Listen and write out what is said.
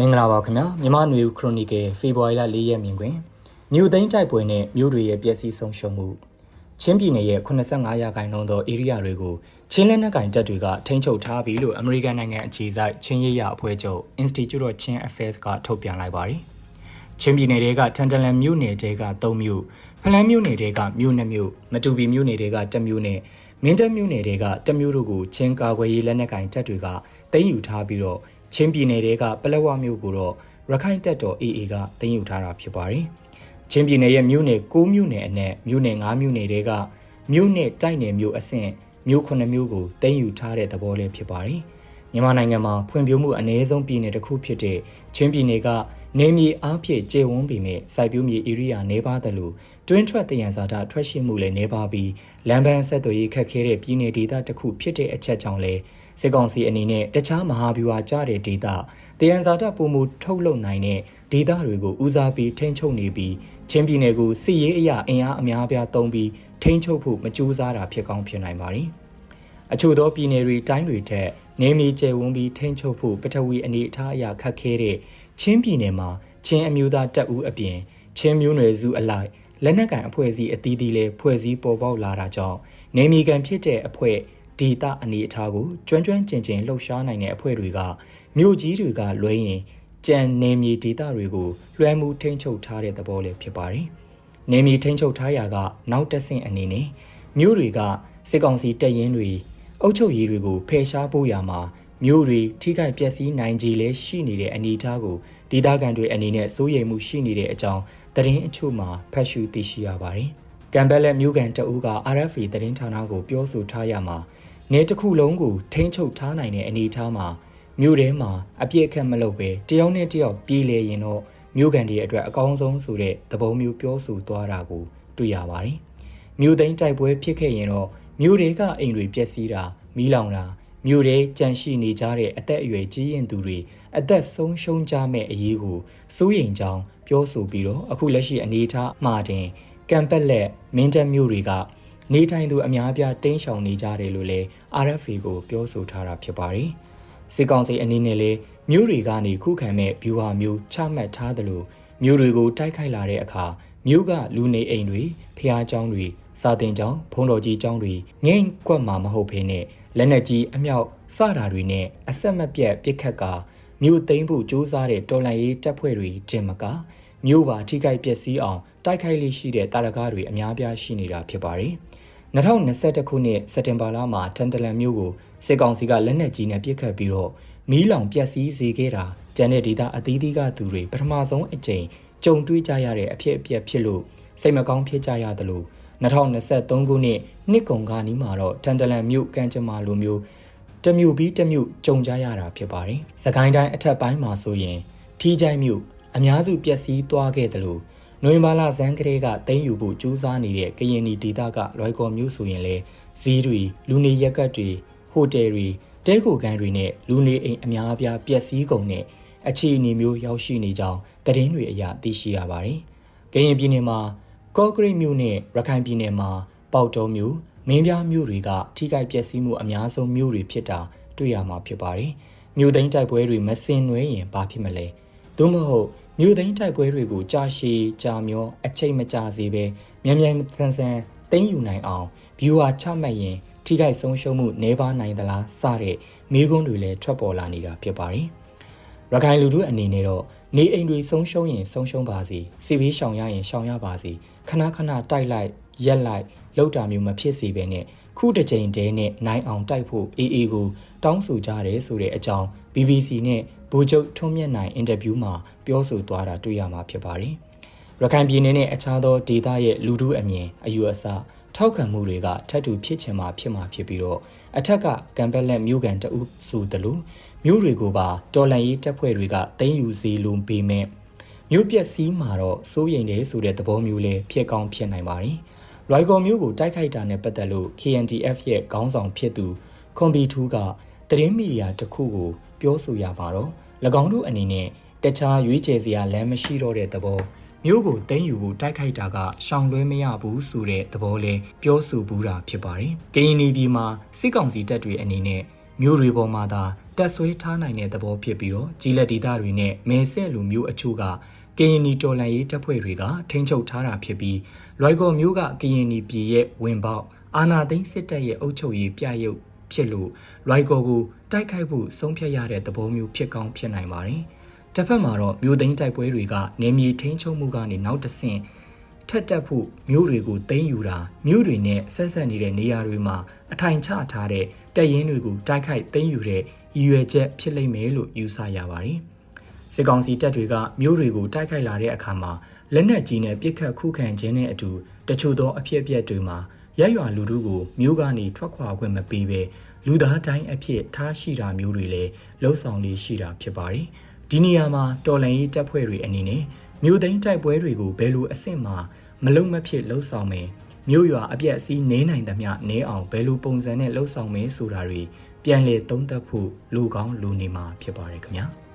မင်္ဂလာပါခင်ဗျာမြန်မာနွေဦးခရိုနီကယ်ဖေဖော်ဝါရီလ၄ရက်မြင်တွင်မြို့သိမ်းတိုက်ပွဲနဲ့မြို့တွေရဲ့ပျက်စီးဆုံးရှုံးမှုချင်းပြည်နယ်ရဲ့85ရာခိုင်နှုန်းသောဧရိယာတွေကိုချင်းလက်နက်ကင်တပ်တွေကထိန်းချုပ်ထားပြီလို့အမေရိကန်နိုင်ငံအခြေစိုက်ချင်းရေးရအဖွဲ့ချုပ် Institute of Chin Affairs ကထုတ်ပြန်လိုက်ပါတယ်ချင်းပြည်နယ်တွေကထန်တလန်မြို့နယ်တွေက3မြို့ဖလန်းမြို့နယ်တွေကမြို့2မြို့မတူပီမြို့နယ်တွေက1မြို့နဲ့မင်းတပ်မြို့နယ်တွေက1မြို့တို့ကိုချင်းကာကွယ်ရေးလက်နက်ကင်တပ်တွေကသိမ်းယူထားပြီးတော့ ချင်းပြည်နယ်တွေကပလက်ဝမြို့ကိုတော့ရခိုင်တပ်တော် AA ကသိမ်းယူထားတာဖြစ်ပါတယ်။ချင်းပြည်နယ်ရဲ့မြို့နယ်6မြို့နယ်အနက်မြို့နယ်9မြို့နယ်တွေကမြို့နယ်တိုက်နယ်မြို့အဆင့်မြို့9မြို့ကိုသိမ်းယူထားတဲ့သဘောလေးဖြစ်ပါတယ်။မြန်မာနိုင်ငံမှာဖွံ့ဖြိုးမှုအ ਨੇ ဆုံးပြည်နယ်တစ်ခုဖြစ်တဲ့ချင်းပြည်နယ်ကနေမြေအားဖြင့်ကျေဝန်းပေမဲ့စိုက်ပျိုးမြေဧရိယာနေပါသလိုတွင်းထွက်တယံဇာတာထွက်ရှိမှုလည်းနေပါပြီးလမ်းပန်းဆက်သွယ်ရေးခက်ခဲတဲ့ပြည်နယ်ဒေသတစ်ခုဖြစ်တဲ့အချက်ကြောင့်လည်း စစ်ကောင်စီအနေနဲ့တခြားမဟာဗျူဟာကျတဲ့ဒေသတယံဇာတပုံမှုထုတ်လုပ်နိုင်တဲ့ဒေသတွေကိုဦးစားပေးထိန်းချုပ်နေပြီးချင်းပြည်နယ်ကိုစစ်ရေးအရာအင်အားအများအပြားသုံးပြီးထိန်းချုပ်ဖို့မကြိုးစားတာဖြစ်ကောင်းဖြစ်နိုင်ပါတယ်။အချို့သောပြည်နယ်တွေတိုင်းတွေထက်နေမီကျယ်ဝန်းပြီးထိန်းချုပ်ဖို့ပထဝီအနေအထားအရာခက်ခဲတဲ့ချင်းပြည်နယ်မှာချင်းအမျိုးသားတပ်ဦးအပြင်ချင်းမျိုးနွယ်စုအလိုက်လက်နက်ကန်အဖွဲ့အစည်းအသီးသီးလည်းဖွဲ့စည်းပေါ်ပေါက်လာတာကြောင့်နေမီကန်ဖြစ်တဲ့အဖွဲ့ ဒေတာအနေအထားကိုကျွမ်းကျွမ်းကျင်ကျင်လှုပ်ရှားနိုင်တဲ့အဖွဲ့တွေကမြို့ကြီးတွေကလွဲရင်ကြံနေမြေဒေတာတွေကိုလွှမ်းမှုထိန်းချုပ်ထားတဲ့သဘောလည်းဖြစ်ပါတယ်။နေမြေထိန်းချုပ်ထားရာကနောက်တက်ဆင့်အနေနဲ့မြို့တွေကစစ်ကောင်စီတပ်ရင်းတွေအုပ်ချုပ်ရေးတွေကိုဖယ်ရှားဖို့ရာမှာမြို့တွေထိခိုက်ပျက်စီးနိုင်ကြီးလဲရှိနေတဲ့အနေအထားကိုဒေသခံတွေအနေနဲ့စိုးရိမ်မှုရှိနေတဲ့အကြောင်းသတင်းအချို့မှာဖတ်ရှုသိရှိရပါတယ်။ကံဘက်လက်မြို့ကန်တအူးက RFA သတင်းဌာနကိုပြောဆိုထားရမှာ နေတစ်ခုလုံးကိုထိန်းချုပ်ထားနိုင်တဲ့အနေအထားမှာမြို့ထဲမှာအပြည့်အခက်မလုပ်ပဲတယောက်နဲ့တယောက်ပြေးလေရင်တော့မြို့ကန်တွေအတွက်အကောင်းဆုံးဆိုတဲ့သဘောမျိုးပြောဆိုသွားတာကိုတွေ့ရပါတယ်။မြို့သိမ်းတိုက်ပွဲဖြစ်ခဲ့ရင်တော့မြို့တွေကအိမ်တွေပျက်စီးတာမီးလောင်တာမြို့ထဲကြန့်ရှိနေကြတဲ့အသက်အရွယ်ကြီးရင်သူတွေအသက်ဆုံးရှုံးကြမဲ့အရေးကိုစိုးရိမ်ကြောင်းပြောဆိုပြီးတော့အခုလက်ရှိအနေအထားမှာတင်ကံပက်လက်မင်းတပ်မြို့တွေက နေထိုင်သူအများအပြားတင်းရှောင်နေကြတယ်လို့လည်း RFA ကိုပြောဆိုထားတာဖြစ်ပါတယ်။စစ်ကောင်စီအနေနဲ့လည်းမြို့တွေကနေခုခံမဲ့ view ဟာမျိုးချမှတ်ထားတယ်လို့မြို့တွေကိုတိုက်ခိုက်လာတဲ့အခါမြို့ကလူနေအိမ်တွေဖျားကျောင်းတွေစာတင်ကျောင်းဖုံးတော်ကြီးကျောင်းတွေငိမ့်ကွက်မှာမဟုတ်ဖေးနဲ့လက်နက်ကြီးအမြောက်စတာတွေနဲ့အဆက်မပြတ်ပစ်ခတ်ကာမြို့သိမ်းဖို့ကြိုးစားတဲ့တော်လှန်ရေးတပ်ဖွဲ့တွေတင်မက မြို့ပါထိခိုက်ပျက်စီးအောင်တိုက်ခိုက်လေးရှိတဲ့တာရကားတွေအများပြားရှိနေတာဖြစ်ပါတယ်။2021ခုနှစ်စက်တင်ဘာလမှာတန်တလန်မြို့ကိုစစ်ကောင်စီကလက်နက်ကြီးနဲ့ပစ်ခတ်ပြီးတော့မီးလောင်ပျက်စီးစေခဲ့တာကျန်တဲ့ဒေသအသီးသီးကသူတွေပထမဆုံးအကြိမ်ကြုံတွေ့ကြရတဲ့အဖြစ်အပျက်ဖြစ်လို့စိတ်မကောင်းဖြစ်ကြရသလို2023ခုနှစ်နှစ်ကုန်ကနီးမှာတော့တန်တလန်မြို့ကံကြမ္မာလိုမျိုးတမျိုးပြီးတမျိုးကြုံကြရတာဖြစ်ပါတယ်။စကိုင်းတိုင်းအထက်ပိုင်းမှာဆိုရင်ထီးချိုင်းမြို့ အများစုပျက်စီးသွားခဲ့တယ်လို့နိုဝင်ဘာလဇန်ကလေးကတင်းယူဖို့ကြိုးစားနေတဲ့ကရင်နီဒေသကလွိုက်ကော်မျိုးဆိုရင်လေဈေးတွေလူနေရက်ကတ်တွေဟိုတယ်တွေတဲကိုကန်တွေနဲ့လူနေအိမ်အများအပြားပျက်စီးကုန်တဲ့အခြေအနေမျိုးရောက်ရှိနေကြောင်းသတင်းတွေအရသိရှိရပါတယ်။ကရင်ပြည်နယ်မှာကော့ဂရိတ်မြို့နဲ့ရခိုင်ပြည်နယ်မှာပေါတောမြို့မင်းပြားမြို့တွေကထိခိုက်ပျက်စီးမှုအများဆုံးမြို့တွေဖြစ်တာတွေ့ရမှာဖြစ်ပါတယ်။မြို့သိမ်းတိုက်ပွဲတွေမစင်နွှဲရင်ဘာဖြစ်မလဲ။သို့မဟုတ် မြို့သိမ်းတိုက်ပွဲတွေကိုကြာရှည်ကြာမျောအချိန်မကြာစေဘဲမြန်မြန်ဆန်ဆန်သိမ်းယူနိုင်အောင်ဘီယွာချမှတ်ရင်ထိခိုက်ဆုံးရှုံးမှုနှဲပါနိုင်သလားစတဲ့မိကွန်းတွေလည်းထွက်ပေါ်လာနေတာဖြစ်ပါတယ်။ရခိုင်လူထုအနေနဲ့တော့နေအိမ်တွေဆုံးရှုံးရင်ဆုံးရှုံးပါစေစီဘေးရှောင်ရရင်ရှောင်ရပါစေခဏခဏတိုက်လိုက်ရက်လိုက်လောက်တာမျိုးမဖြစ်စေဘဲနဲ့ခုတစ်ချိန်တည်းနဲ့နိုင်အောင်တိုက်ဖို့အေးအေးကိုတောင်းဆိုကြတယ်ဆိုတဲ့အကြောင်း BBC နဲ့ဗိုလ်ချုပ်ထွန်းမြတ်နိုင်အင်တာဗျူးမှာပြောဆိုသွားတာတွေ့ရမှာဖြစ်ပါတယ်။ရခိုင်ပြည်နယ်နဲ့အခြားသောဒေသရဲ့လူထုအမြင်အယူအဆထောက်ခံမှုတွေကထပ်တူဖြစ်ချင်မှဖြစ်မှာဖြစ်ပြီးတော့အထက်ကကံပက်လက်မြို့ကန်တအုပ်စုတလူမြို့တွေကိုပါတော်လန်ရေးတပ်ဖွဲ့တွေကတင်းယူစီလုံးပေးမဲ့မြို့ပြက်စီးမှာတော့စိုးရိမ်တယ်ဆိုတဲ့သဘောမျိုးလေးဖြစ်ကောင်းဖြစ်နိုင်ပါတယ်။လွိုင်ကော်မျိုးကိုတိုက်ခိုက်တာနဲ့ပတ်သက်လို့ KNDF ရဲ့ခေါင်းဆောင်ဖြစ်သူခွန်ဘီထူးက သတင်းမီဒီယာတစ်ခုကိုပြောဆိုရပါတော့၎င်းတို့အနေနဲ့တခြားရွေးချယ်စရာလမ်းမရှိတော့တဲ့သဘောမျိုးကိုသိမ်းယူဖို့တိုက်ခိုက်တာကရှောင်လွှဲမရဘူးဆိုတဲ့သဘောလဲပြောဆိုဘူးတာဖြစ်ပါတယ်။ကရင်နီပြည်မှာစစ်ကောင်စီတပ်တွေအနေနဲ့မြို့တွေပေါ်မှာသာတက်ဆွဲထားနိုင်တဲ့သဘောဖြစ်ပြီးတော့ကြီးလက်ဒေသတွေနဲ့မဲဆဲလူမျိုးအချို့ကကရင်နီတော်လန်ရေးတပ်ဖွဲ့တွေကထိန်းချုပ်ထားတာဖြစ်ပြီးလွိုက်ကော်မျိုးကကရင်နီပြည်ရဲ့ဝင်ပေါက်အာနာသိန်းစစ်တပ်ရဲ့အုပ်ချုပ်ရေးပြရုပ် ဖြစ်လို့လွိုက်ကော်ကိုတိုက်ခိုက်ဖို့ဆုံးဖြတ်ရတဲ့သဘောမျိုးဖြစ်ကောင်းဖြစ်နိုင်ပါတယ်။တစ်ဖက်မှာတော့မြို့သိမ်းတိုက်ပွဲတွေကနေမြေထိန်းချုပ်မှုကနေနောက်တစ်ဆင့်ထက်တက်ဖို့မြို့တွေကိုသိမ်းယူတာမြို့တွေနဲ့ဆက်ဆက်နေတဲ့နေရာတွေမှာအထိုင်ချထားတဲ့တပ်ရင်းတွေကိုတိုက်ခိုက်သိမ်းယူတဲ့ရည်ရွယ်ချက်ဖြစ်လိမ့်မယ်လို့ယူဆရပါတယ်။စစ်ကောင်စီတပ်တွေကမြို့တွေကိုတိုက်ခိုက်လာတဲ့အခါမှာလက်နက်ကြီးနဲ့ပစ်ခတ်ခုခံခြင်းနဲ့အတူတချို့သောအဖြစ်အပျက်တွေမှာ ရက်ရွာလူထုကိုမြို့ကနေထွက်ခွာခွင့်မပေးဘဲလူသားတိုင်းအဖြစ်ထားရှိတာမျိုးတွေလည်းလှုပ်ဆောင်လေးရှိတာဖြစ်ပါတယ်။ဒီနေရာမှာတော်လန်ရေးတပ်ဖွဲ့တွေအနေနဲ့မြို့သိမ်းတိုက်ပွဲတွေကိုဘယ်လိုအဆင့်မှာမလုံမဖြစ်လှုပ်ဆောင်မယ်မြို့ရွာအပြက်အစည်းနေနိုင်သမျှနေအောင်ဘယ်လိုပုံစံနဲ့လှုပ်ဆောင်မယ်ဆိုတာတွေပြန်လည်သုံးသပ်ဖို့လူကောင်းလူနေမှာဖြစ်ပါတယ်ခင်ဗျာ။